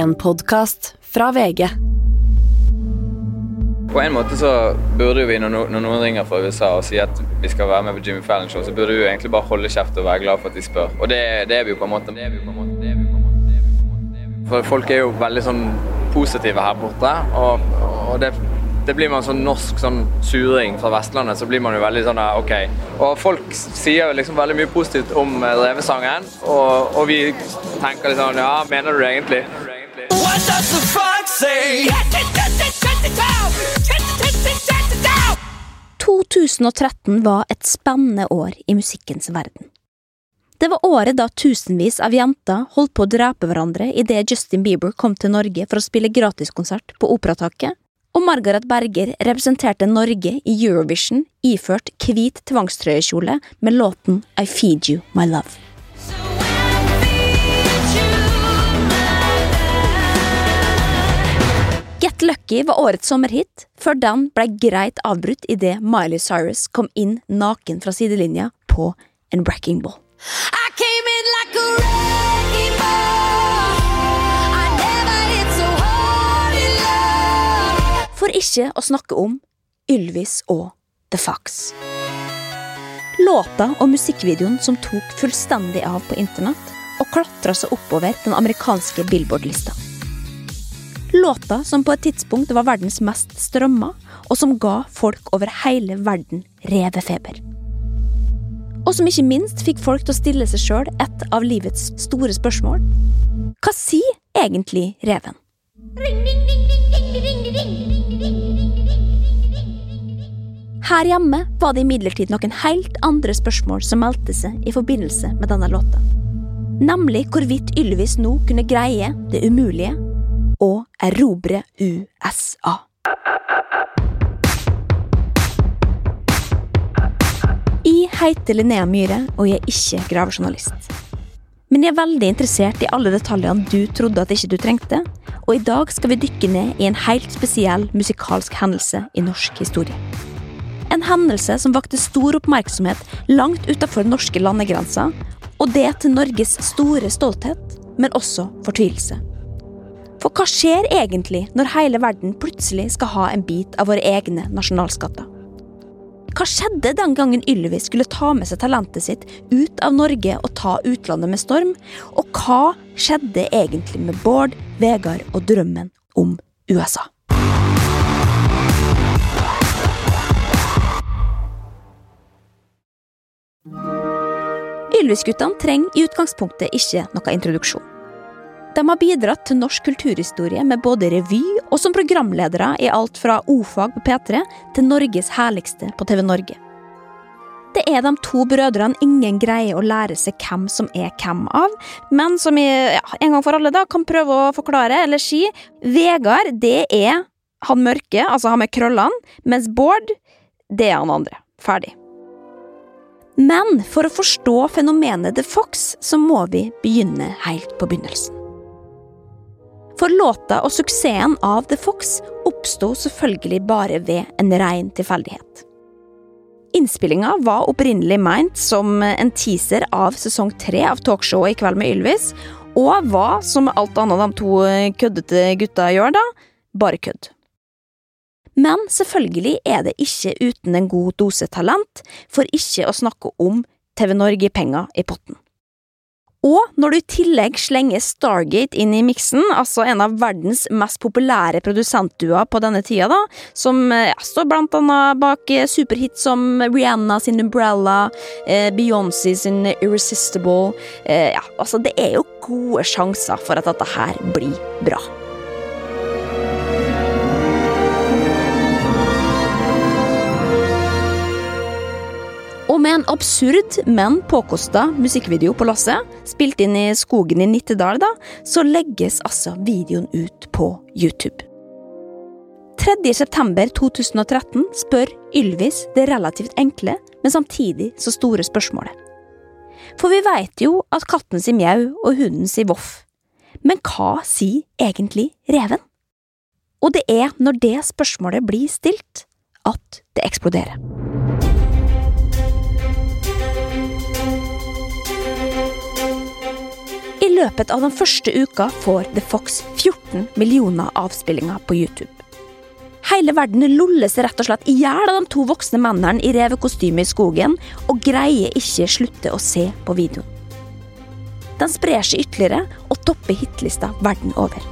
En podkast fra VG. På en måte så burde vi, når, noen ringer fra USA og sier at vi skal være med på Jimmy Fallon Show, så burde vi egentlig bare holde kjeft og være glad for at de spør. Og det, det er vi jo på en måte. For folk er jo veldig sånn positive her borte, og, og det, det blir man sånn norsk sånn suring fra Vestlandet, så blir man jo veldig sånn OK. Og folk sier liksom veldig mye positivt om eh, Revesangen, og, og vi tenker sånn Ja, mener du det egentlig? What does the fox say? 2013 var et spennende år i musikkens verden. Det var året da tusenvis av jenter holdt på å drepe hverandre idet Justin Bieber kom til Norge for å spille gratiskonsert på Operataket, og Margaret Berger representerte Norge i Eurovision iført hvit tvangstrøyekjole med låten I Feed You My Love. Get Lucky var årets sommerhit, før den ble greit avbrutt idet Miley Cyrus kom inn naken fra sidelinja på en wrecking ball. I came in like a wrecking ball. I never hit so hard in love. For ikke å snakke om Ylvis og The Fox. Låta og musikkvideoen som tok fullstendig av på internett og klatra seg oppover den amerikanske Billboard-lista. Låta som på et tidspunkt var verdens mest strømma, og som ga folk over hele verden revefeber. Og som ikke minst fikk folk til å stille seg sjøl et av livets store spørsmål. Hva sier egentlig reven? Her hjemme var det imidlertid noen helt andre spørsmål som meldte seg i forbindelse med denne låta. Nemlig hvorvidt Ylvis nå kunne greie det umulige og erobre USA. Jeg heter Linnea Myhre, og jeg er ikke gravejournalist. Men jeg er veldig interessert i alle detaljene du trodde at ikke du trengte, og i dag skal vi dykke ned i en helt spesiell musikalsk hendelse i norsk historie. En hendelse som vakte stor oppmerksomhet langt utenfor norske landegrenser, og det til Norges store stolthet, men også fortvilelse. For hva skjer egentlig når hele verden plutselig skal ha en bit av våre egne nasjonalskatter? Hva skjedde den gangen Ylvis skulle ta med seg talentet sitt ut av Norge og ta utlandet med storm? Og hva skjedde egentlig med Bård, Vegard og drømmen om USA? Ylvis-guttene trenger i utgangspunktet ikke noe introduksjon. De har bidratt til norsk kulturhistorie med både revy og som programledere i alt fra O-fag på P3 til Norges herligste på TV Norge. Det er de to brødrene ingen greier å lære seg hvem som er hvem av, men som jeg ja, en gang for alle da kan prøve å forklare eller si. Vegard, det er han mørke, altså han med krøllene, mens Bård, det er han andre. Ferdig. Men for å forstå fenomenet The Fox, så må vi begynne helt på begynnelsen. For låta og suksessen av The Fox oppsto selvfølgelig bare ved en rein tilfeldighet. Innspillinga var opprinnelig meint som en teaser av sesong tre av talkshowet I kveld med Ylvis, og var, som alt annet de to køddete gutta gjør, da, bare kødd. Men selvfølgelig er det ikke uten en god dose talent, for ikke å snakke om TV Norge-penger i potten. Og når du i tillegg slenger Stargate inn i miksen, altså en av verdens mest populære produsentduoer på denne tida, da, som ja, står blant annet bak superhits som Rihanna sin Umbrella, eh, Beyoncé sin Irresistible eh, Ja, altså, det er jo gode sjanser for at dette her blir bra. Og med en absurd, men påkosta musikkvideo på lasset, spilt inn i skogen i Nittedal, da, så legges altså videoen ut på YouTube. 3. september 2013 spør Ylvis det relativt enkle, men samtidig så store spørsmålet. For vi veit jo at katten sier mjau og hunden sier voff. Men hva sier egentlig reven? Og det er når det spørsmålet blir stilt, at det eksploderer. Løpet av den første uka får The Fox 14 millioner avspillinger på YouTube. Hele verden loller seg rett og slett i hjel av de to voksne mennene i revekostyme i skogen, og greier ikke slutte å se på videoen. Den sprer seg ytterligere og topper hitlista verden over.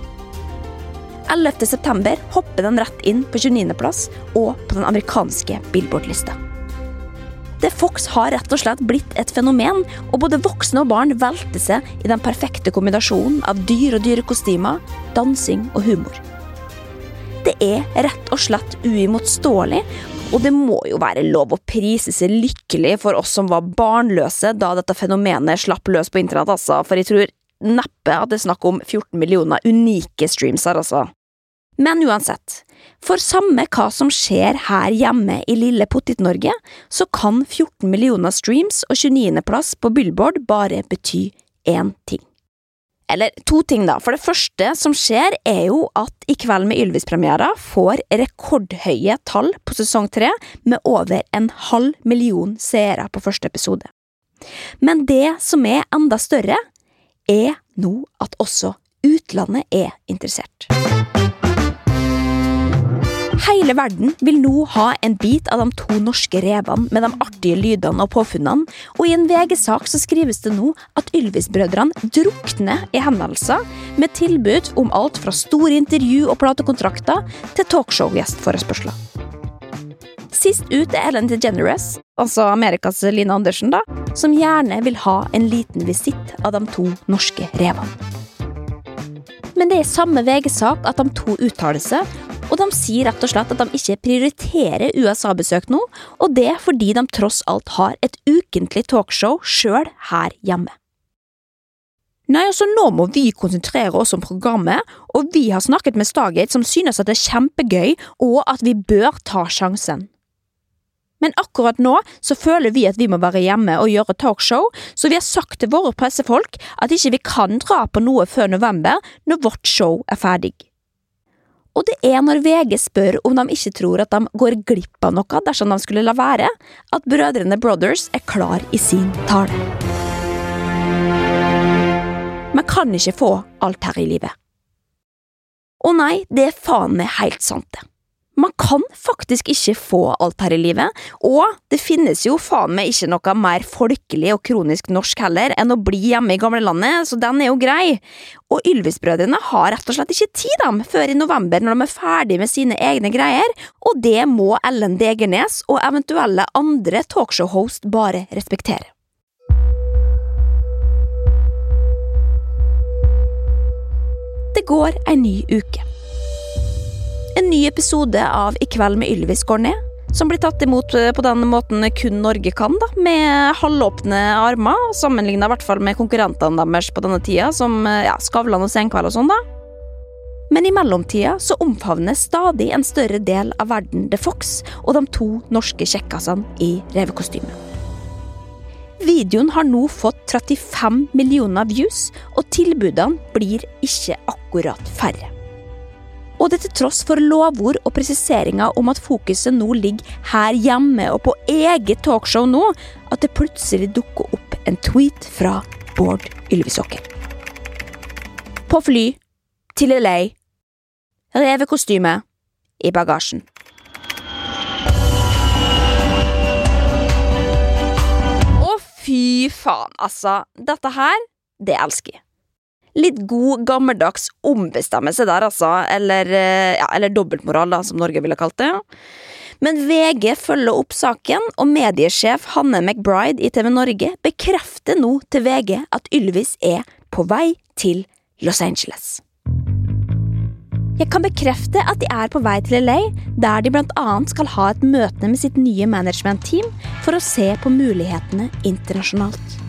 11. september hopper den rett inn på 29.-plass og på den amerikanske Billboard-lista. The Fox har rett og slett blitt et fenomen, og både voksne og barn velter seg i den perfekte kombinasjonen av dyr og dyrekostymer, dansing og humor. Det er rett og slett uimotståelig, og det må jo være lov å prise seg lykkelig for oss som var barnløse da dette fenomenet slapp løs på internett, altså, for jeg tror neppe at det er snakk om 14 millioner unike streams her, altså. Men uansett, for samme hva som skjer her hjemme i lille Pottit-Norge, så kan 14 millioner streams og 29.-plass på Billboard bare bety én ting. Eller to ting, da. For det første som skjer, er jo at I kveld med Ylvis-premiera får rekordhøye tall på sesong tre, med over en halv million seere på første episode. Men det som er enda større, er nå at også utlandet er interessert. Hele verden vil nå ha en bit av de to norske revene med de artige lydene og påfunnene, og i en VG-sak så skrives det nå at Ylvis-brødrene drukner i henvendelser med tilbud om alt fra store intervju og platekontrakter til talkshow-gjestforespørsler. Sist ut er Ellen DeGeneres, altså Amerikas Line Andersen, da, som gjerne vil ha en liten visitt av de to norske revene. Men det er i samme VG-sak at de to uttaler seg, og de sier rett og slett at de ikke prioriterer USA-besøk nå, og det fordi de tross alt har et ukentlig talkshow sjøl her hjemme. Nei, altså nå må vi konsentrere oss om programmet, og vi har snakket med Stargate som synes at det er kjempegøy, og at vi bør ta sjansen. Men akkurat nå så føler vi at vi må være hjemme og gjøre talkshow, så vi har sagt til våre pressefolk at ikke vi kan dra på noe før november, når vårt show er ferdig. Og det er når VG spør om de ikke tror at de går glipp av noe dersom de skulle la være, at brødrene Brothers er klar i sin tale. Man kan ikke få alt her i livet. Og nei, det er faen meg helt sant, det. Man kan faktisk ikke få alt her i livet, og det finnes jo faen meg ikke noe mer folkelig og kronisk norsk heller enn å bli hjemme i gamlelandet, så den er jo grei. Og Ylvis-brødrene har rett og slett ikke tid dem før i november når de er ferdig med sine egne greier, og det må Ellen Degernes og eventuelle andre talkshow-host bare respektere. Det går ei ny uke. En ny episode av I kveld med Ylvis går ned, som blir tatt imot eh, på den måten kun Norge kan, da, med halvåpne armer, sammenligna i hvert fall med konkurrentene deres på denne tida, som eh, ja, Skavlan og Senkveld og sånn, da. Men i mellomtida så omfavner stadig en større del av verden The Fox og de to norske kjekkasene i revekostyme. Videoen har nå fått 35 millioner views, og tilbudene blir ikke akkurat færre. Og det til tross for lovord og presiseringer om at fokuset nå ligger her hjemme og på eget talkshow nå, at det plutselig dukker opp en tweet fra Bård Ylvisåker. På fly, til LA, revekostyme, i bagasjen. Å, fy faen, altså. Dette her, det elsker jeg. Litt god, gammeldags ombestemmelse der, altså. Eller, eh, ja, eller dobbeltmoral, da, som Norge ville kalt det. Men VG følger opp saken, og mediesjef Hanne McBride i TV Norge bekrefter nå til VG at Ylvis er på vei til Los Angeles. Jeg kan bekrefte at de er på vei til LA, der de annet skal ha et møte med sitt nye managementteam for å se på mulighetene internasjonalt.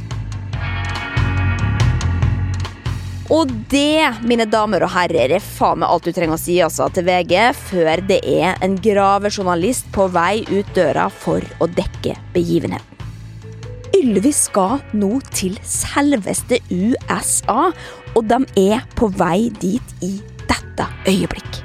Og det, mine damer og herrer, er faen meg alt du trenger å si altså, til VG før det er en gravejournalist på vei ut døra for å dekke begivenheten. Ylvis skal nå til selveste USA, og de er på vei dit i dette øyeblikk.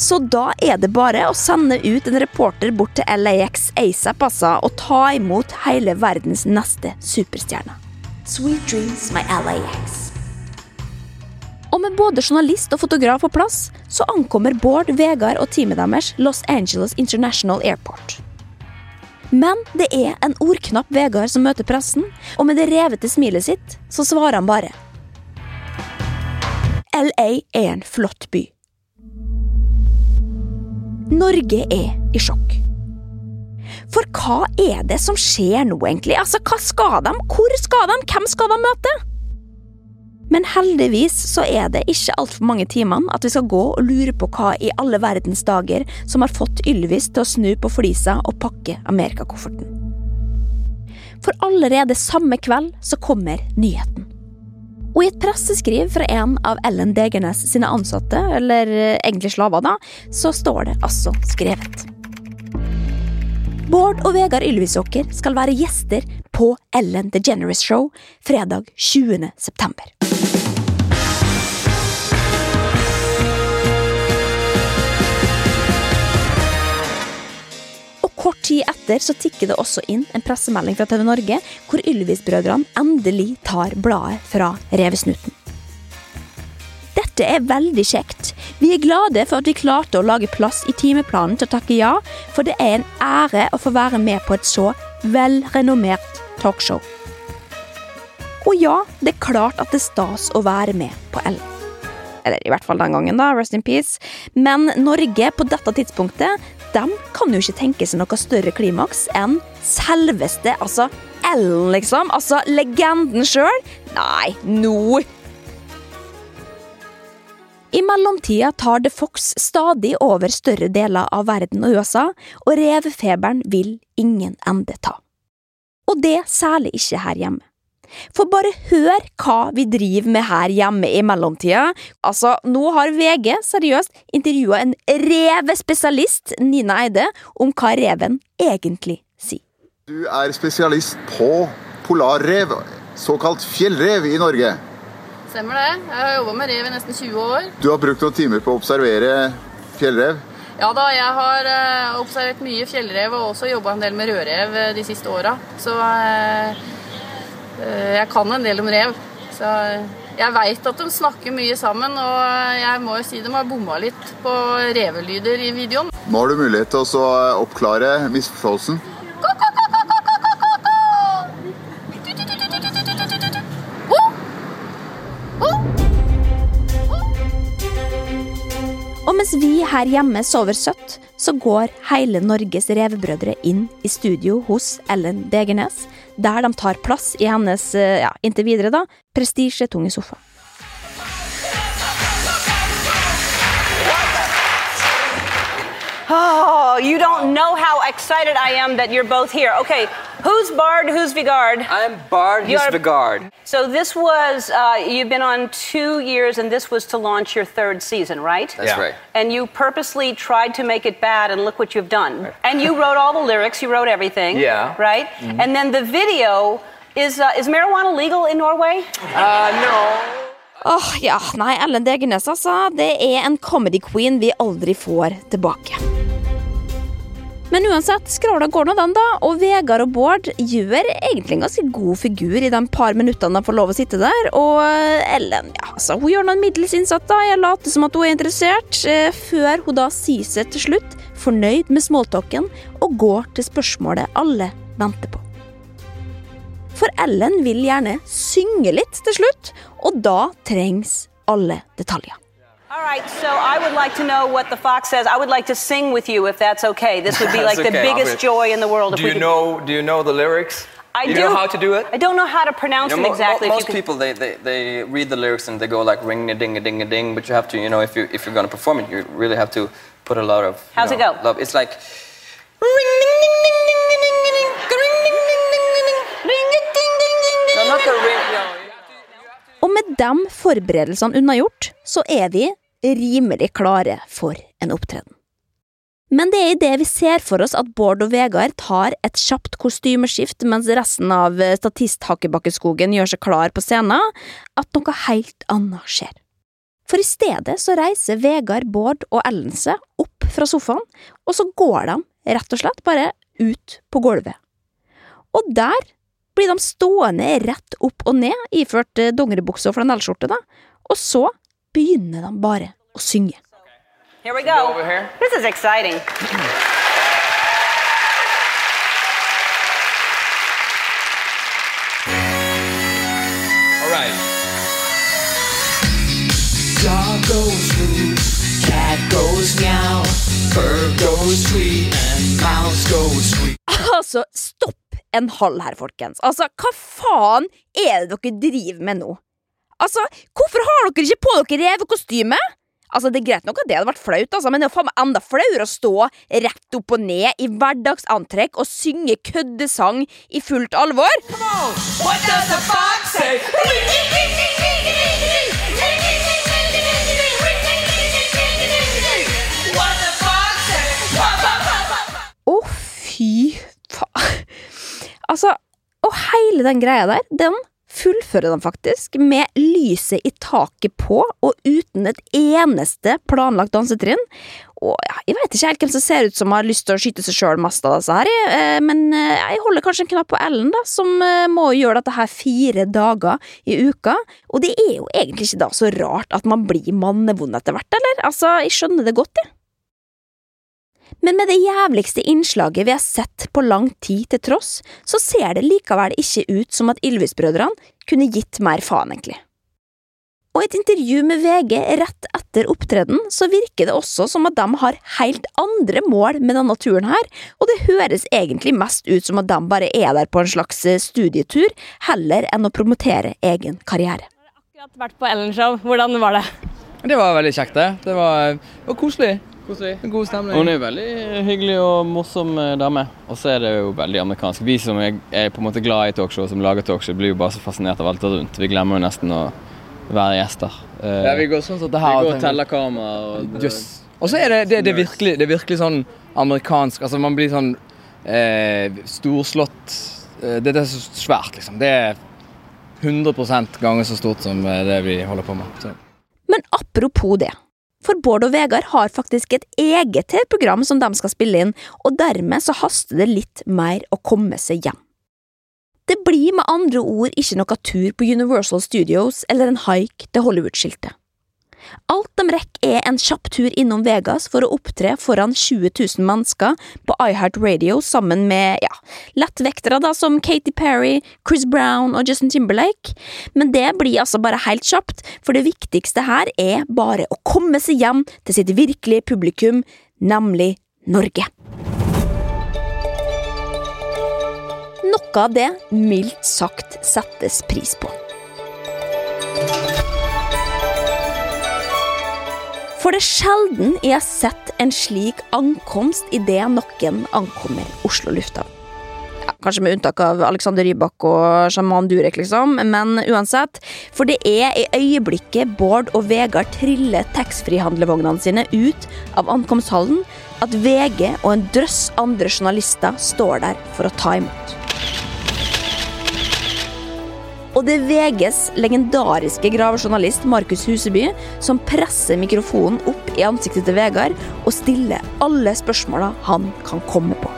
Så da er det bare å sende ut en reporter bort til LAX ASAP altså, og ta imot hele verdens neste superstjerne. Sweet dreams, my LAX. Og med både journalist og fotograf på plass, så ankommer Bård, Vegard og teamet deres Los Angeles International Airport. Men det er en ordknapp Vegard som møter pressen, og med det revete smilet sitt, så svarer han bare. LA er en flott by. Norge er i sjokk. For hva er det som skjer nå, egentlig? Altså, hva skal de? Hvor skal de? Hvem skal de møte? Men heldigvis så er det ikke altfor mange timene at vi skal gå og lure på hva i alle verdens dager som har fått Ylvis til å snu på flisa og pakke amerikakofferten. For allerede samme kveld så kommer nyheten. Og i et presseskriv fra en av Ellen Degernes sine ansatte, eller eh, egentlig slaver, da, så står det altså skrevet. Bård og Vegard Ylvisåker skal være gjester på Ellen DeGeneres Show fredag 20. september. Kort tid etter så tikker det også inn en pressemelding fra TV Norge hvor Ylvis-brødrene endelig tar bladet fra revesnuten. Dette er veldig kjekt. Vi er glade for at vi klarte å lage plass i timeplanen til å takke ja, for det er en ære å få være med på et så velrenommert talkshow. Og ja, det er klart at det er stas å være med på Ellen. Eller i hvert fall den gangen, da. Rest in peace. Men Norge på dette tidspunktet, de kan jo ikke tenke seg noe større klimaks enn selveste, altså Ellen, liksom. Altså legenden sjøl. Nei, nå I mellomtida tar The Fox stadig over større deler av verden og USA, og revefeberen vil ingen ende ta. Og det særlig ikke her hjemme. For bare hør hva vi driver med her hjemme i mellomtida. Altså, nå har VG seriøst intervjua en revespesialist, Nina Eide, om hva reven egentlig sier. Du er spesialist på polarrev, såkalt fjellrev i Norge. Stemmer det. Jeg har jobba med rev i nesten 20 år. Du har brukt noen timer på å observere fjellrev. Ja da, jeg har eh, observert mye fjellrev og også jobba en del med rødrev eh, de siste åra. Så eh, eh, jeg kan en del om rev. Så eh, jeg veit at de snakker mye sammen, og eh, jeg må jo si de har bomma litt på revelyder i videoen. Nå har du mulighet til å oppklare misforståelsen. Og mens vi her hjemme sover søtt, så går hele Norges revebrødre inn i studio hos Ellen Degernes, der de tar plass i hennes, eh, ja, inntil videre da, prestisjetunge sofa. Oh, you don't know how excited I am that you're both here. Okay, who's Bard? Who's Vigard? I'm Bard, he's You're- Vigard. So this was uh, you've been on two years, and this was to launch your third season, right? That's Yeah. right. And you purposely tried to make it bad, and look what you've done. And you wrote all the lyrics. You wrote everything. Yeah. Right. And then the video is uh, is marijuana legal in Norway? Uh, no. Åh, ja, nei, Ellen Degernes, altså. Det er en comedy queen vi aldri får tilbake. Men uansett, skravla går nå den, da, og Vegard og Bård gjør egentlig en ganske god figur i de par minuttene de får lov å sitte der. Og Ellen, ja, altså, hun gjør noen middels innsats, da. Jeg later som at hun er interessert, eh, før hun da sier seg til slutt fornøyd med smalltalken og går til spørsmålet alle venter på. For Ellen vil gjerne synge litt til slutt, og da trengs alle detaljer. All right, so I would like to know what the fox says. I would like to sing with you if that's okay. This would be like That's the biggest joy in the world. Do if you could- know? Do you know the lyrics? I you do. You know how to do it? I don't know how to pronounce You know, mo- exactly. mo- most can- people they, they, they read the lyrics and they go like ring a ding a ding a ding, but you have to you know if you if you're gonna perform it, you really have to put a lot of. How's it go? Love. It's like. ring, ding, ding, ding, ding, ding, ding, ding, ding, ring, ding, ding, ding, ding, ding, ring, ding, ding, ding, ding, ding. Og med de forberedelsene unnagjort, så er vi rimelig klare for en opptreden. Men det er idet vi ser for oss at Bård og Vegard tar et kjapt kostymeskift mens resten av statisthakkebakkeskogen gjør seg klar på scenen, at noe helt annet skjer. For i stedet så reiser Vegard, Bård og Ellen seg opp fra sofaen, og så går de rett og slett bare ut på gulvet. Og der blir de stående rett opp og ned, iført eh, dongeribukse og flanellskjorte, da, og så begynner de bare å synge. Here we go. This is exciting. All right. Dog goes moo, cat goes meow, bird goes tweet, and mouse goes squeak. Altså, stopp en halv her, folkens. Altså, hva faen er det dere driver med nå? Altså, hvorfor har dere ikke på dere revekostyme? Altså, Det er greit nok at det hadde vært flaut, altså, men det er faen meg enda flauere å stå rett opp og ned i hverdagsantrekk og synge køddesang i fullt alvor. Come on. What does the fox say? Altså, og hele den greia der, den fullfører de faktisk med lyset i taket på og uten et eneste planlagt dansetrinn. Og ja, Jeg vet ikke helt hvem som ser ut som har lyst til å skyte seg sjøl mest av disse her, eh, men eh, jeg holder kanskje en knapp på Ellen, da, som eh, må gjøre dette her fire dager i uka. Og det er jo egentlig ikke da så rart at man blir mannevond etter hvert, eller? Altså, jeg skjønner det godt, jeg. Men med det jævligste innslaget vi har sett på lang tid til tross, så ser det likevel ikke ut som at Ylvis-brødrene kunne gitt mer faen, egentlig. Og i et intervju med VG rett etter opptreden, så virker det også som at de har helt andre mål med denne turen her, og det høres egentlig mest ut som at de bare er der på en slags eh, studietur, heller enn å promotere egen karriere. akkurat vært på Ellen-show. Hvordan var det? Det var veldig kjekt, det. Det var, det var koselig. God stemning. Hun er jo veldig hyggelig og morsom eh, dame. Og så er det jo veldig amerikansk. Vi som er, er på en måte glad i talkshow, som lager talkshow, blir jo bare så fascinert av alt det rundt. Vi glemmer jo nesten å være gjester. Eh, Ja, vi går sånn som det vi går og teller kamera. Og yes. Så er det, det, det, er virkelig, det er virkelig sånn amerikansk Altså, man blir sånn eh, storslått eh, det, det er så svært, liksom. Det er 100% ganger så stort som det vi holder på med. Så. Men apropos det. For Bård og Vegard har faktisk et eget TV-program som de skal spille inn, og dermed så haster det litt mer å komme seg hjem. Det blir med andre ord ikke noe tur på Universal Studios eller en haik til Hollywood-skiltet. Alt de rekker er en kjapp tur innom Vegas for å opptre foran 20 000 mennesker på iHeart Radio sammen med ja, lettvektere da som Katy Perry, Chris Brown og Justin Timberlake. Men det blir altså bare helt kjapt, for det viktigste her er bare å komme seg hjem til sitt virkelige publikum, nemlig Norge. Noe av det mildt sagt settes pris på. For det er sjelden jeg har sett en slik ankomst idet noen ankommer Oslo lufthavn. Ja, kanskje med unntak av Alexander Rybak og sjaman Durek, liksom, men uansett. For det er i øyeblikket Bård og Vegard triller taxfree-handlevognene sine ut av ankomsthallen, at VG og en drøss andre journalister står der for å ta imot. Og det er VGs legendariske gravejournalist Markus Huseby som presser mikrofonen opp i ansiktet til Vegard og stiller alle spørsmåla han kan komme på.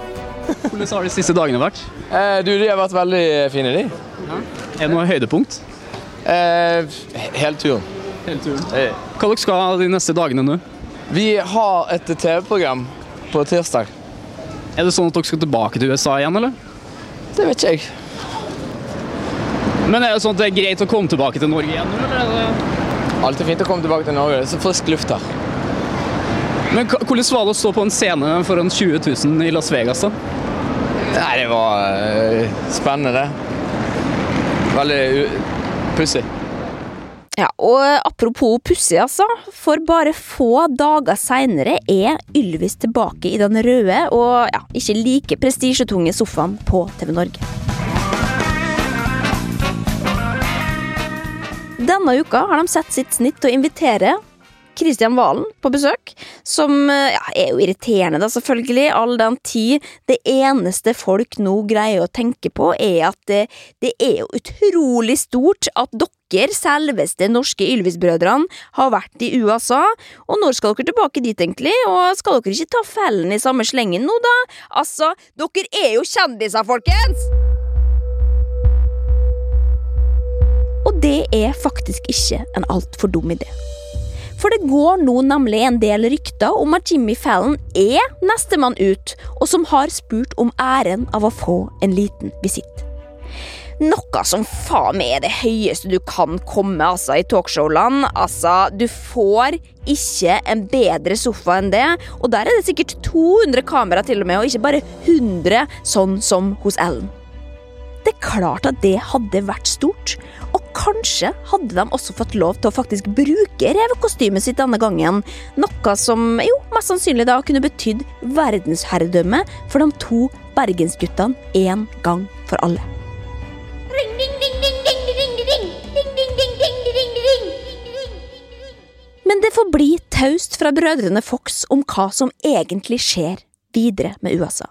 Hvordan har de siste dagene vært? Eh, du, de har vært veldig fine, de. Er det noe høydepunkt? Eh, hele turen. Hele turen. Eh, Hva dere skal de neste dagene nå? Vi har et TV-program på tirsdag. Er det sånn at dere skal tilbake til USA igjen, eller? Det vet ikke jeg. Men er det sånn at det er greit å komme tilbake til Norge igjen eller? Er. Alltid fint å komme tilbake til Norge. Det er så frisk luft her. Men hvordan var det å stå på en scene foran 20 000 i Las Vegas, da? Nei, det var uh, spennende. Veldig pussig. Ja, og apropos pussig, altså. For bare få dager seinere er Ylvis tilbake i den røde og ja, ikke like prestisjetunge sofaen på TV Norge. Denne uka har de sett sitt snitt til å invitere Kristian Valen på besøk, som ja, er jo irriterende, da, selvfølgelig, all den tid det eneste folk nå greier å tenke på, er at det, det er jo utrolig stort at dere, selveste norske Ylvis-brødrene, har vært i USA, og når skal dere tilbake dit, egentlig, og skal dere ikke ta fellen i samme slengen nå, da? Altså, dere er jo kjendiser, folkens! Og det er faktisk ikke en altfor dum idé. For det går nå nemlig en del rykter om at Jimmy Fallon er nestemann ut, og som har spurt om æren av å få en liten visitt. Noe som faen meg er det høyeste du kan komme altså, i talkshowland. Altså, du får ikke en bedre sofa enn det, og der er det sikkert 200 kamera til og med, og ikke bare 100, sånn som hos Ellen. Det er klart at det hadde vært stort, kanskje hadde de også fått lov til å faktisk bruke revekostymet sitt denne gangen, noe som jo mest sannsynlig da kunne betydd verdensherredømme for de to bergensguttene en gang for alle. Men det får bli taust fra brødrene Fox om hva som egentlig skjer videre med USA.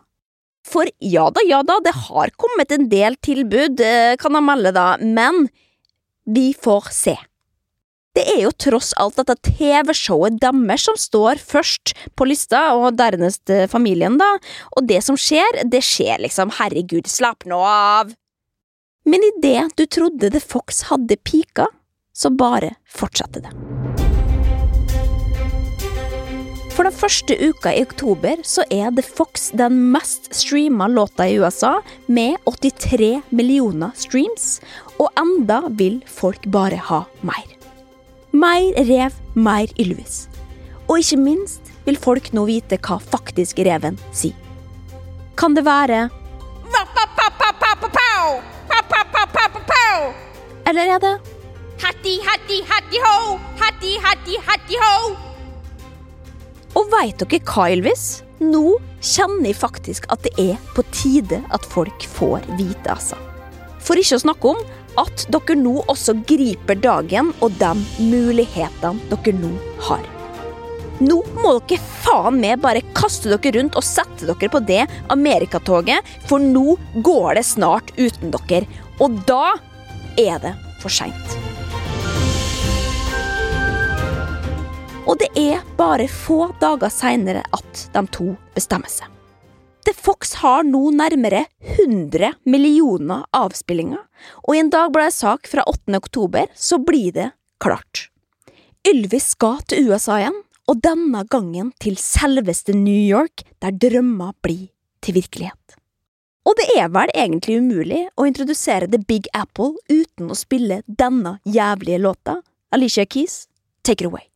For ja da, ja da, det har kommet en del tilbud, eh, kan jeg melde da, men vi får se. Det er jo tross alt dette TV-showet deres som står først på lista, og dernest eh, familien, da, og det som skjer, det skjer liksom, herregud, slapp nå av! Men idet du trodde The Fox hadde pika, så bare fortsatte det. For den første uka i oktober så er The Fox den mest streama låta i USA, med 83 millioner streams, og enda vil folk bare ha mer. Mer rev, mer Ylvis. Og ikke minst vil folk nå vite hva faktisk reven sier. Kan det være Eller er det Hattie, hattie, hattie ho! Hattie, hattie, hattie ho! Og veit dere hva, Ylvis? Nå kjenner jeg faktisk at det er på tide at folk får vite, altså. For ikke å snakke om at dere nå også griper dagen og de mulighetene dere nå har. Nå må dere faen meg bare kaste dere rundt og sette dere på det amerikatoget, for nå går det snart uten dere. Og da er det for seint. Og det er bare få dager seinere at de to bestemmer seg. The Fox har nå nærmere 100 millioner avspillinger, og i en Dagbladet-sak fra 8. oktober så blir det klart. Ylvis skal til USA igjen, og denne gangen til selveste New York, der drømmer blir til virkelighet. Og det er vel egentlig umulig å introdusere The Big Apple uten å spille denne jævlige låta. Alicia Keys, take it away.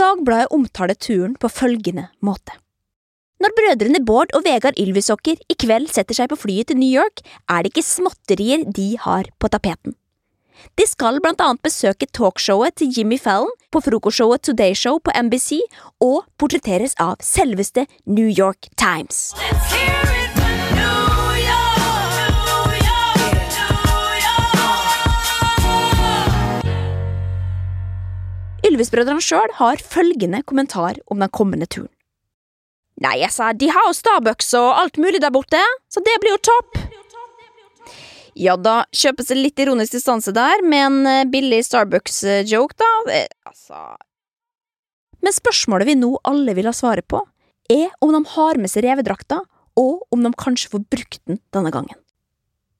Dagbladet omtaler turen på følgende måte. Når brødrene Bård og Vegard Ylvisåker i kveld setter seg på flyet til New York, er det ikke småtterier de har på tapeten. De skal blant annet besøke talkshowet til Jimmy Fallon på frokostshowet Today Show på NBC og portretteres av selveste New York Times. Let's hear it New York, New York, New York. Ylvis-brødrene sjøl har følgende kommentar om den kommende turen. Nei, altså, de har jo Starbucks og alt mulig der borte, så det blir jo topp. Ja da, kjøpes det litt ironisk distanse der, med en eh, billig Starbucks-joke, da. Eh, altså Men spørsmålet vi nå alle vil ha svaret på, er om de har med seg revedrakta, og om de kanskje får brukt den denne gangen.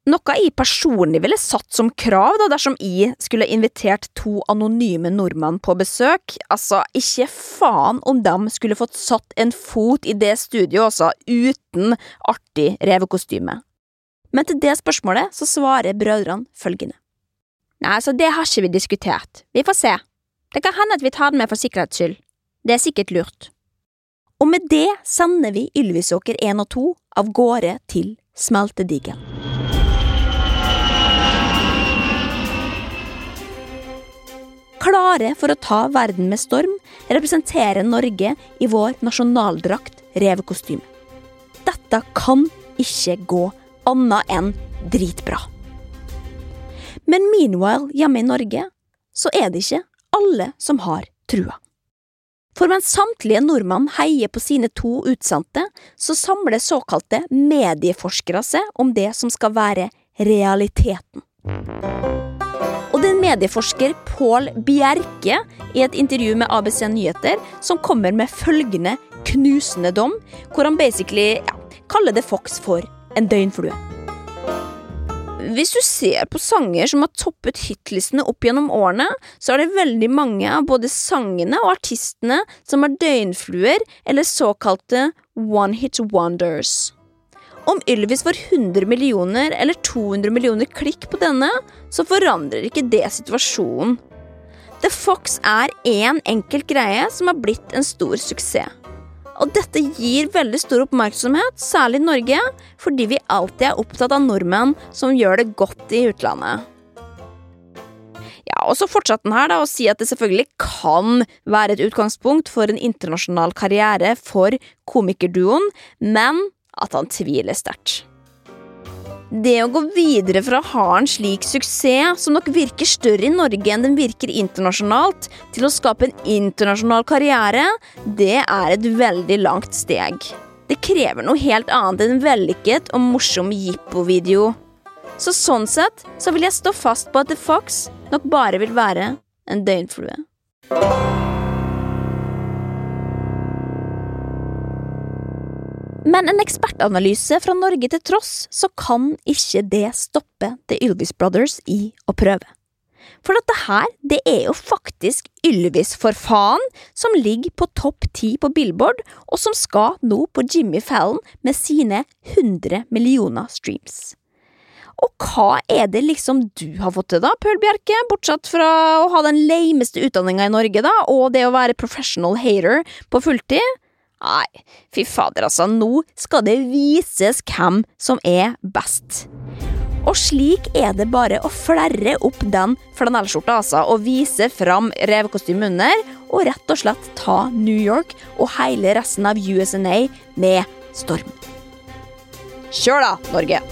Noe jeg personlig ville satt som krav da dersom jeg skulle invitert to anonyme nordmenn på besøk. Altså, ikke faen om de skulle fått satt en fot i det studioet, altså, uten artig revekostyme. Men til det spørsmålet så svarer brødrene følgende. Nei, altså, det har ikke vi diskutert. Vi får se. Det kan hende at vi tar den med for sikkerhets skyld. Det er sikkert lurt. Og med det sender vi Ylvisåker 1 og 2 av gårde til smeltedigelen. Klare for å ta verden med storm representerer Norge i vår nasjonaldrakt revekostyme. Dette kan ikke gå annet enn dritbra. Men meanwhile hjemme i Norge så er det ikke alle som har trua. For mens samtlige nordmenn heier på sine to utsendte, så samler såkalte medieforskere seg om det som skal være realiteten. Og det er medieforsker Pål Bjerke i et intervju med ABC Nyheter som kommer med følgende knusende dom, hvor han basically ja, kaller det Fox for en døgnflue. Hvis du ser på sanger som har toppet hitlistene opp gjennom årene, så er det veldig mange av både sangene og artistene som er døgnfluer eller såkalte one hit wonders. Om Ylvis får 100 millioner eller 200 millioner klikk på denne, så forandrer ikke det situasjonen. The Fox er én enkelt greie som har blitt en stor suksess. Og dette gir veldig stor oppmerksomhet, særlig i Norge, fordi vi alltid er opptatt av nordmenn som gjør det godt i utlandet. Ja, og så fortsatte den her da å si at det selvfølgelig kan være et utgangspunkt for en internasjonal karriere for komikerduoen, men at han tviler sterkt. Det å gå videre fra å ha en slik suksess, som nok virker større i Norge enn den virker internasjonalt, til å skape en internasjonal karriere, det er et veldig langt steg. Det krever noe helt annet enn en vellykket og morsom jippo-video. Så sånn sett så vil jeg stå fast på at The Fox nok bare vil være en døgnflue. Men en ekspertanalyse fra Norge til tross, så kan ikke det stoppe The Ylvis Brothers i å prøve. For dette her, det er jo faktisk Ylvis for faen, som ligger på topp ti på Billboard, og som skal nå på Jimmy Fallon med sine 100 millioner streams. Og hva er det liksom du har fått til, da, Pøl Bjerke, bortsett fra å ha den lameste utdanninga i Norge, da, og det å være professional hater på fulltid? Nei, fy fader, altså, nå skal det vises hvem som er best. Og slik er det bare å flerre opp den flanellskjorta, altså, og vise fram revekostymet under, og rett og slett ta New York og hele resten av USNA med storm. Kjør da, Norge!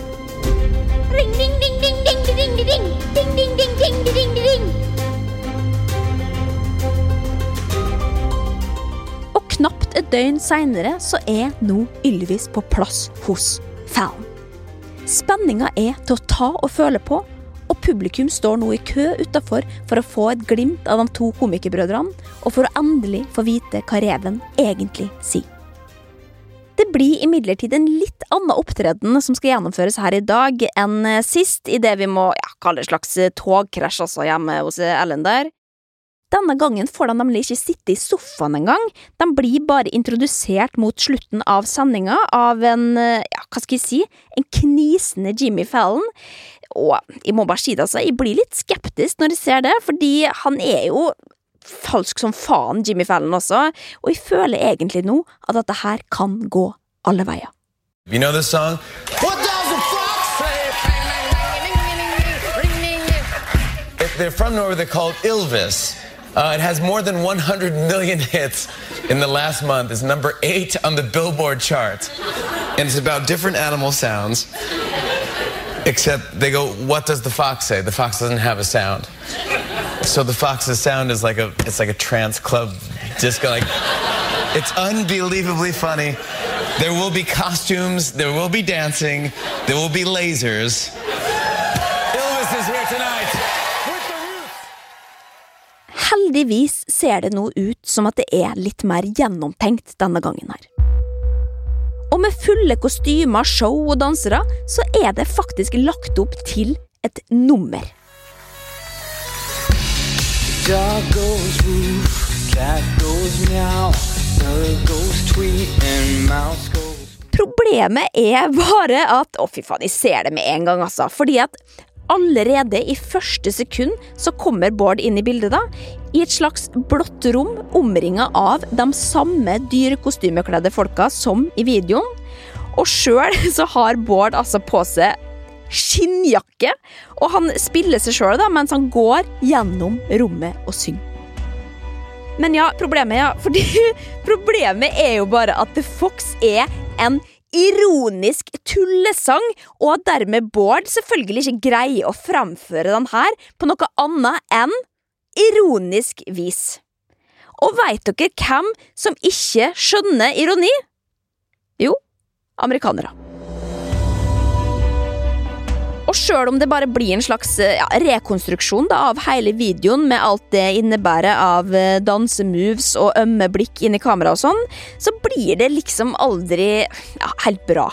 Ring, ring, ding, knapt et døgn seinere så er nå Ylvis på plass hos Fallon. Spenninga er til å ta og føle på, og publikum står nå i kø utafor for å få et glimt av de to komikerbrødrene, og for å endelig få vite hva reven egentlig sier. Det blir imidlertid en litt annen opptreden som skal gjennomføres her i dag enn sist, i det vi må ja, kalle et slags togkrasj altså hjemme hos Ellen der. Denne gangen får de nemlig ikke sitte i sofaen engang, de blir bare introdusert mot slutten av sendinga av en, ja, hva skal jeg si, en knisende Jimmy Fallon. Og jeg må bare si det, altså, jeg blir litt skeptisk når jeg ser det, fordi han er jo falsk som faen, Jimmy Fallon også, og jeg føler egentlig nå at dette her kan gå alle veier. You know this song? If They're from Norway. They're called Ilvis. Uh, it has more than 100 million hits in the last month. It's number eight on the Billboard chart. And it's about different animal sounds. Except they go, what does the fox say? The fox doesn't have a sound. So the fox's sound is like a, it's like a trance club disco. Like, it's unbelievably funny. There will be costumes. There will be dancing. There will be lasers. Heldigvis ser det nå ut som at det er litt mer gjennomtenkt denne gangen her. Og med fulle kostymer, show og dansere, så er det faktisk lagt opp til et nummer. Dog goes woof, cat goes meow, bird goes tweet, and mouse goes. Problemet er bare at Å, fy faen, jeg ser det med en gang, altså. Fordi at allerede i første sekund så kommer Bård inn i bildet, da. I et slags blått rom omringa av de samme dyrekostymekledde folka som i videoen. Og sjøl så har Bård altså på seg skinnjakke, og han spiller seg sjøl mens han går gjennom rommet og synger. Men ja, problemet ja, fordi problemet er jo bare at The Fox er en ironisk tullesang, og dermed Bård selvfølgelig ikke greier å framføre den her på noe annet enn ironisk vis. Og veit dere hvem som ikke skjønner ironi? Jo, amerikanere. Og sjøl om det bare blir en slags ja, rekonstruksjon da, av hele videoen, med alt det innebærer av eh, dansemoves og ømme blikk inn i kamera og sånn, så blir det liksom aldri ja, helt bra.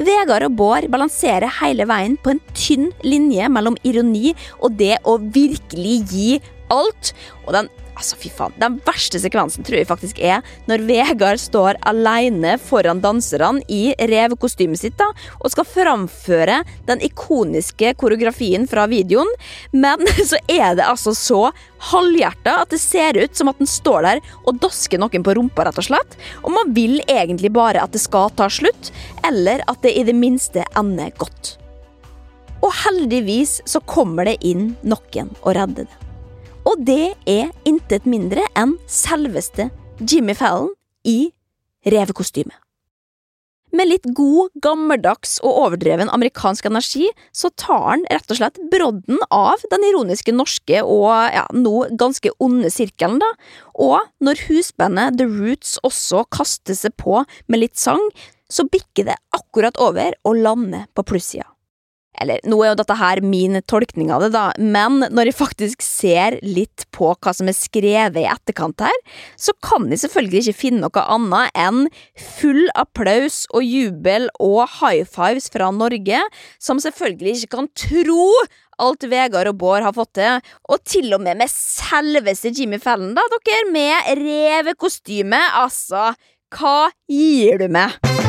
Vegard og Bård balanserer hele veien på en tynn linje mellom ironi og det å virkelig gi alt. Og den, altså fy faen, den verste sekvensen tror jeg faktisk er når Vegard står alene foran danserne i revekostymet sitt da, og skal framføre den ikoniske koreografien fra videoen, men så er det altså så halvhjerta at det ser ut som at den står der og dasker noen på rumpa, rett og slett. Og man vil egentlig bare at det skal ta slutt, eller at det i det minste ender godt. Og heldigvis så kommer det inn noen og redder det. Og det er intet mindre enn selveste Jimmy Fallon i revekostyme. Med litt god, gammeldags og overdreven amerikansk energi, så tar han rett og slett brodden av den ironiske norske og ja, nå ganske onde sirkelen, da. Og når husbandet The Roots også kaster seg på med litt sang, så bikker det akkurat over og lander på plussida. Eller, nå er jo dette her min tolkning av det, da, men når jeg faktisk ser litt på hva som er skrevet i etterkant her, så kan jeg selvfølgelig ikke finne noe annet enn full applaus og jubel og high fives fra Norge, som selvfølgelig ikke kan tro alt Vegard og Bård har fått til, og til og med med selveste Jimmy Fallon, da, dere, med revekostyme, altså, hva gir du meg?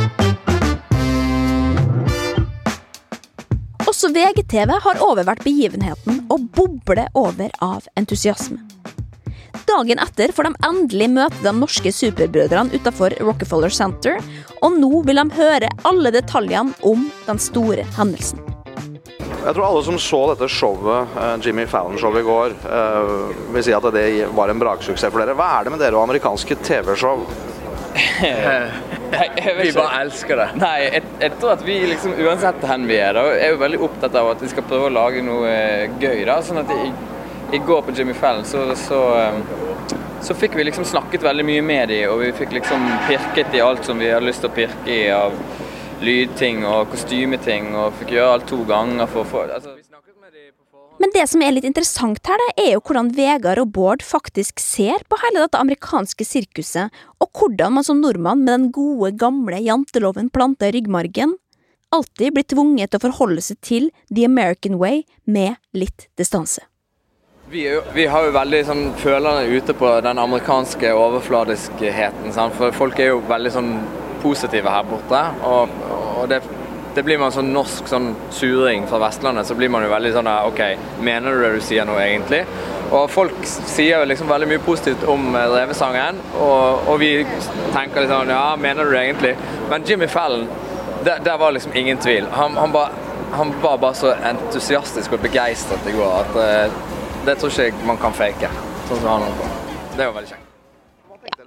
Også VGTV har overvært begivenheten og bobler over av entusiasme. Dagen etter får de endelig møte de norske superbrødrene utenfor Rockefeller Center, og nå vil de høre alle detaljene om den store hendelsen. Jeg tror alle som så dette showet, eh, Jimmy Fallon-showet i går, eh, vil si at det var en braksuksess for dere. Hva er det med dere og amerikanske TV-show? Vi bare elsker det. Nei, jeg, jeg tror at vi liksom, uansett hvor vi er, da, er jo veldig opptatt av at vi skal prøve å lage noe eh, gøy. da, sånn at i, i går på Jimmy Fallon så, så, eh, så fikk vi liksom snakket veldig mye med dem, og vi fikk liksom pirket i alt som vi hadde lyst til å pirke i av lydting og kostymeting, og fikk gjøre alt to ganger for å få altså, Men det som er litt interessant her, da, er jo hvordan Vegard og Bård faktisk ser på hele dette amerikanske sirkuset, og hvordan man som nordmann med den gode, gamle janteloven planta i ryggmargen, alltid blir tvunget til å forholde seg til the American way med litt distanse. Vi, jo, vi har jo veldig sånn følerne ute på den amerikanske overfladiskheten. Sant? For folk er jo veldig sånn positive her borte. Og, og det, det blir man sånn norsk sånn suring fra Vestlandet, så blir man jo veldig sånn OK, mener du det du sier nå egentlig? Og folk sier jo liksom veldig mye positivt om eh, revesangen, og, og vi tenker litt sånn Ja, mener du det egentlig? Men Jimmy Fallon, der, der var liksom ingen tvil. Han, han, ba, han var bare så entusiastisk og begeistret i går at uh, det tror ikke man kan fake. Sånn som han holdt på. Det var veldig kjekt.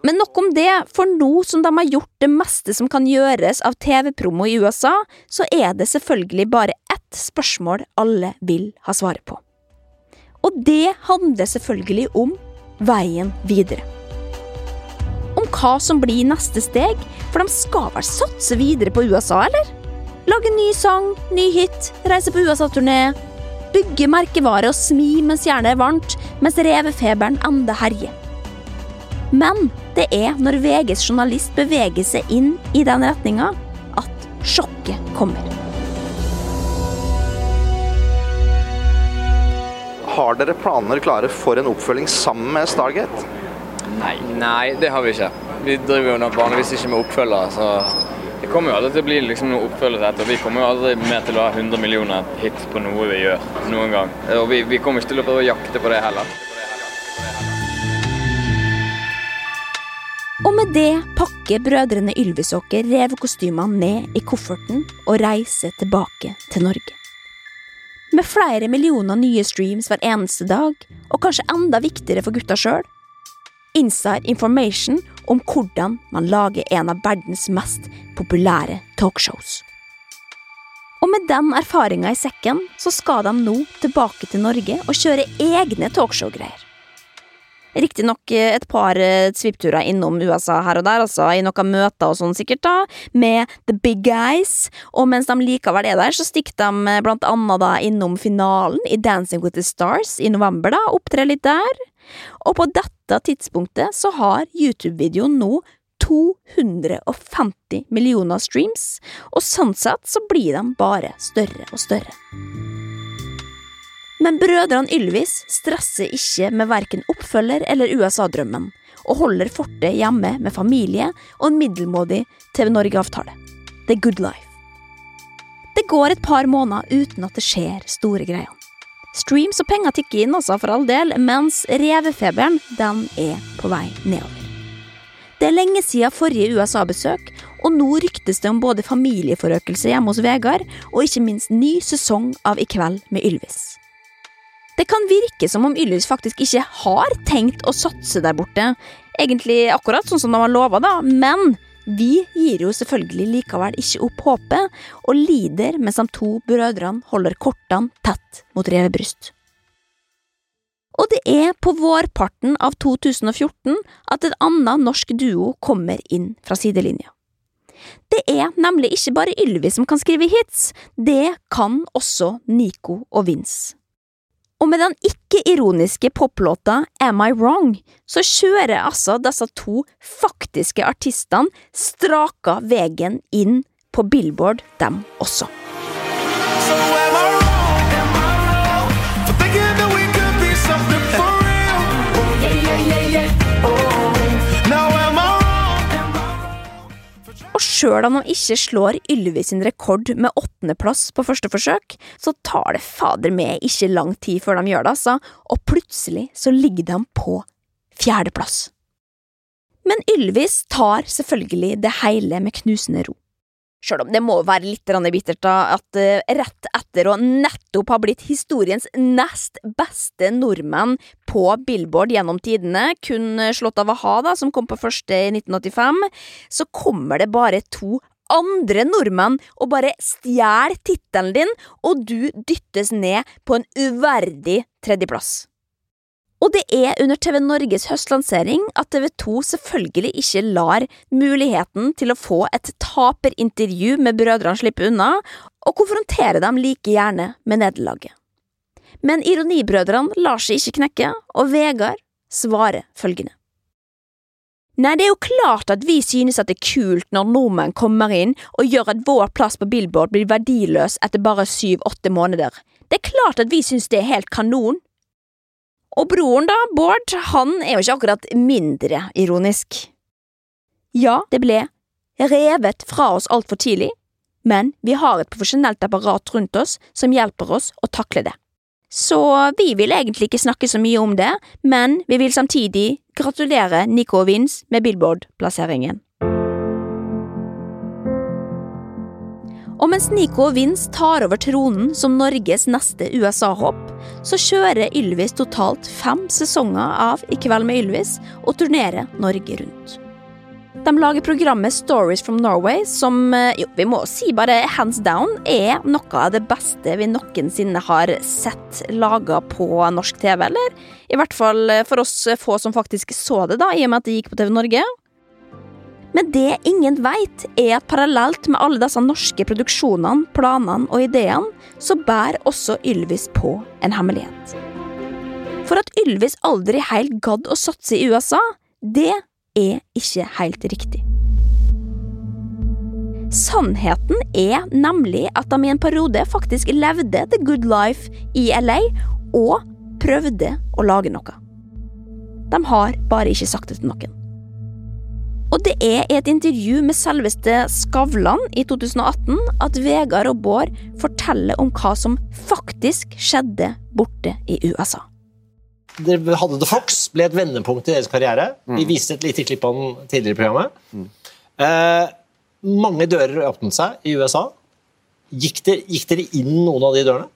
Men nok om det, for nå som de har gjort det meste som kan gjøres av TV-promo i USA, så er det selvfølgelig bare ett spørsmål alle vil ha svaret på. Og det handler selvfølgelig om veien videre. Om hva som blir neste steg, for de skal vel satse videre på USA, eller? Lage ny sang, ny hit, reise på USA-turné, bygge merkevare og smi mens jernet er varmt, mens revefeberen enda herjer. Men det er når VGs journalist beveger seg inn i den retninga, at sjokket kommer. Har dere planer klare for en oppfølging sammen med Stargate? Nei. Nei, det har vi ikke. Vi driver jo vanligvis ikke med oppfølgere, så det kommer jo aldri til å bli liksom noe oppfølger etter. Vi kommer jo aldri mer til å ha 100 millioner hits på noe vi gjør noen gang. Og vi, vi kommer ikke til å prøve å jakte på det heller. Det pakker brødrene Ylvisåker revekostymene ned i kofferten og reiser tilbake til Norge. Med flere millioner nye streams hver eneste dag, og kanskje enda viktigere for gutta sjøl, inside information om hvordan man lager en av verdens mest populære talkshows. Og med den erfaringa i sekken, så skal de nå tilbake til Norge og kjøre egne talkshow-greier. Riktignok et par eh, svippturer innom USA her og der, altså i noen møter og sånn sikkert, da, med the big guys, og mens de likevel er der, så stikker de eh, blant annet da innom finalen i Dancing with the Stars i november, da, opptrer litt der. Og på dette tidspunktet så har YouTube-videoen nå 250 millioner streams, og sånn sett så blir de bare større og større. Men brødrene Ylvis stresser ikke med verken oppfølger eller USA-drømmen, og holder fortet hjemme med familie og en middelmådig TV Norge-avtale. The good life. Det går et par måneder uten at det skjer store greier. Streams og penger tikker inn, altså, for all del, mens revefeberen, den er på vei nedover. Det er lenge siden forrige USA-besøk, og nå ryktes det om både familieforøkelse hjemme hos Vegard, og ikke minst ny sesong av I kveld med Ylvis. Det kan virke som om Ylvis faktisk ikke har tenkt å satse der borte, egentlig akkurat sånn som de har lova, da, men vi gir jo selvfølgelig likevel ikke opp håpet, og lider mens de to brødrene holder kortene tett mot revet bryst. Og det er på vårparten av 2014 at et annet norsk duo kommer inn fra sidelinja. Det er nemlig ikke bare Ylvis som kan skrive hits, det kan også Nico og Vince. Og med den ikke-ironiske poplåta Am I Wrong, så kjører altså disse to faktiske artistene straka veien inn på Billboard, dem også. Og sjøl om han ikke slår Ylvis sin rekord med åttendeplass på første forsøk, så tar det fader meg ikke lang tid før de gjør det, altså, og plutselig så ligger de på fjerdeplass. Men Ylvis tar selvfølgelig det hele med knusende ro. Sjøl om det må være litt bittert da, at eh, rett etter å nettopp ha blitt historiens nest beste nordmenn på Billboard gjennom tidene, kun slått av a-ha, som kom på første i 1985, så kommer det bare to andre nordmenn og bare stjeler tittelen din, og du dyttes ned på en uverdig tredjeplass. Og det er under TV Norges høstlansering at TV 2 selvfølgelig ikke lar muligheten til å få et taperintervju med brødrene slippe unna, og konfrontere dem like gjerne med nederlaget. Men Ironibrødrene lar seg ikke knekke, og Vegard svarer følgende. Nei, det er jo klart at vi synes at det er kult når nordmenn kommer inn og gjør at vår plass på Billboard blir verdiløs etter bare syv–åtte måneder. Det er klart at vi synes det er helt kanon. Og broren, da, Bård, han er jo ikke akkurat mindre ironisk. Ja, det ble revet fra oss altfor tidlig, men vi har et profesjonelt apparat rundt oss som hjelper oss å takle det. Så vi vil egentlig ikke snakke så mye om det, men vi vil samtidig gratulere Nico og Vince med Billboard-plasseringen. Og mens Nico og Vince tar over tronen som Norges neste USA-hopp, så kjører Ylvis totalt fem sesonger av I kveld med Ylvis og turnerer Norge rundt. De lager programmet Stories from Norway, som eh, jo, vi må si bare hands down er noe av det beste vi noensinne har sett laga på norsk TV, eller i hvert fall for oss få som faktisk så det, da, i og med at det gikk på TV Norge. Men det ingen veit, er at parallelt med alle disse norske produksjonene, planene og ideene, så bærer også Ylvis på en hemmelighet. For at Ylvis aldri helt gadd å satse i USA, det er ikke helt riktig. Sannheten er nemlig at de i en periode faktisk levde the good life i LA, og prøvde å lage noe. De har bare ikke sagt det til noen. Og det er i et intervju med selveste Skavlan i 2018 at Vegard og Bård forteller om hva som faktisk skjedde borte i USA. Dere hadde The Fox, ble et vendepunkt i deres karriere. Vi viste et lite klipp av den tidligere i programmet. Eh, mange dører åpnet seg i USA. Gikk dere, gikk dere inn noen av de dørene?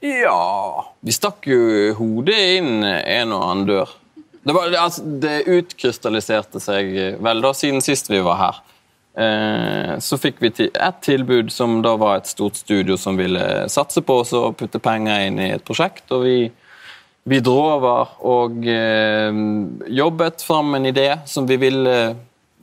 Ja Vi stakk jo hodet inn en og annen dør. Det, var, altså, det utkrystalliserte seg vel da, siden sist vi var her. Eh, så fikk vi et tilbud som da var et stort studio som ville satse på oss og putte penger inn i et prosjekt. og vi vi dro over og eh, jobbet fram en idé som vi ville,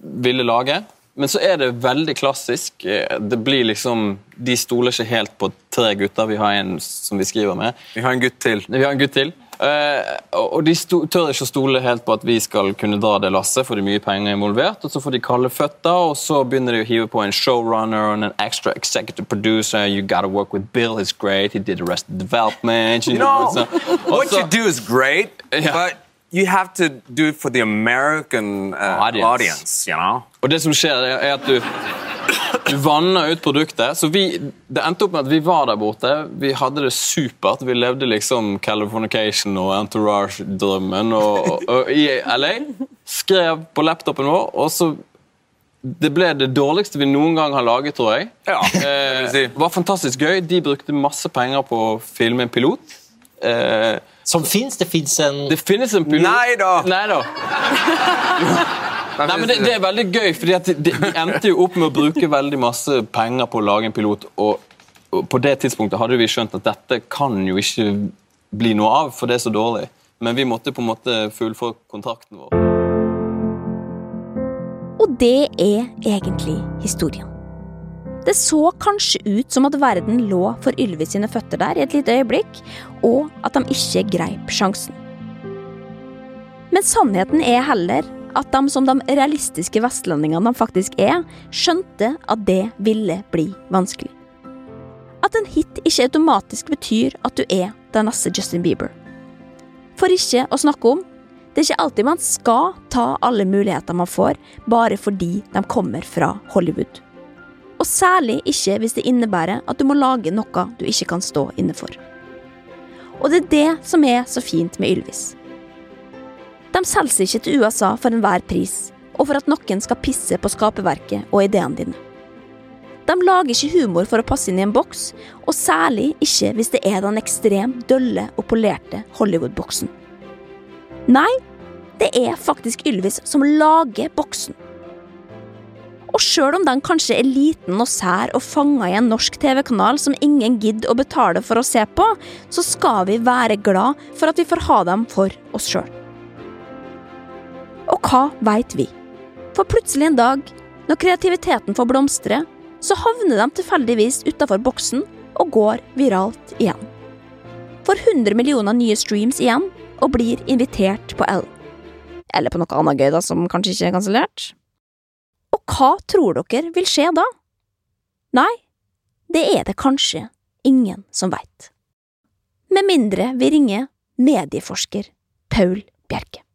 ville lage. Men så er det veldig klassisk. Eh, Det blir liksom, De stoler ikke helt på tre gutter. Vi har en som vi skriver med. Vi har en gutt til. Vi har en gutt til. Eh, og de tør ikke å stole helt på at vi skal kunne dra det lasset, for det er mye penger involvert. Og så får de kalde føtter, og så begynner de å hive på en showrunner og en extra executive producer. You gotta work with Bill, he's great. He did Arrested Development. You know, no. what you do is great, but you have to do it for the American uh, audience. you know? Og det som skjer, er er at du, du vanner ut produktet. Så vi, det endte opp med at vi var der borte. Vi hadde det supert. Vi levde liksom Californication og Entourage-drømmen og, og, og i LA. Skrev på laptopen vår, og så det ble det dårligste vi noen gang har laget, tror jeg. eh, var fantastisk gøy. De brukte masse penger på å filme en pilot. Eh, Som fins? Det fins en Det finnes en pilot. Nei da! Nei da. Nei, men det, det er veldig gøy, fordi de, endte jo opp med å bruke veldig masse penger på å lage en pilot, og, og på det tidspunktet hadde vi skjønt at dette kan jo ikke bli noe av, for det er så dårlig. Men vi måtte på en måte fullføre kontrakten vår. Og det er egentlig historien. Det så kanskje ut som at verden lå for Ylve sine føtter der i et lite øyeblikk, og at de ikke greip sjansen. Men sannheten er heller at de som de realistiske vestlendingene de faktisk er, skjønte at det ville bli vanskelig. At en hit ikke automatisk betyr at du er den neste Justin Bieber. For ikke å snakke om det er ikke alltid man skal ta alle muligheter man får, bare fordi de kommer fra Hollywood. Og særlig ikke hvis det innebærer at du må lage noe du ikke kan stå inne for. Og det er det som er så fint med Ylvis. De selger ikke til USA for enhver pris, og for at noen skal pisse på skaperverket og ideene dine. De lager ikke humor for å passe inn i en boks, og særlig ikke hvis det er den ekstremt dølle og polerte Hollywood-boksen. Nei, det er faktisk Ylvis som lager boksen. Og sjøl om den kanskje er liten og sær og fanga i en norsk TV-kanal som ingen gidder å betale for å se på, så skal vi være glad for at vi får ha dem for oss sjøl. Og hva veit vi? For plutselig en dag, når kreativiteten får blomstre, så havner de tilfeldigvis utafor boksen og går viralt igjen. Får 100 millioner nye streams igjen og blir invitert på L. Eller på noe annet gøy, da, som kanskje ikke er kansellert. Og hva tror dere vil skje da? Nei, det er det kanskje ingen som veit. Med mindre vi ringer medieforsker Paul Bjerke.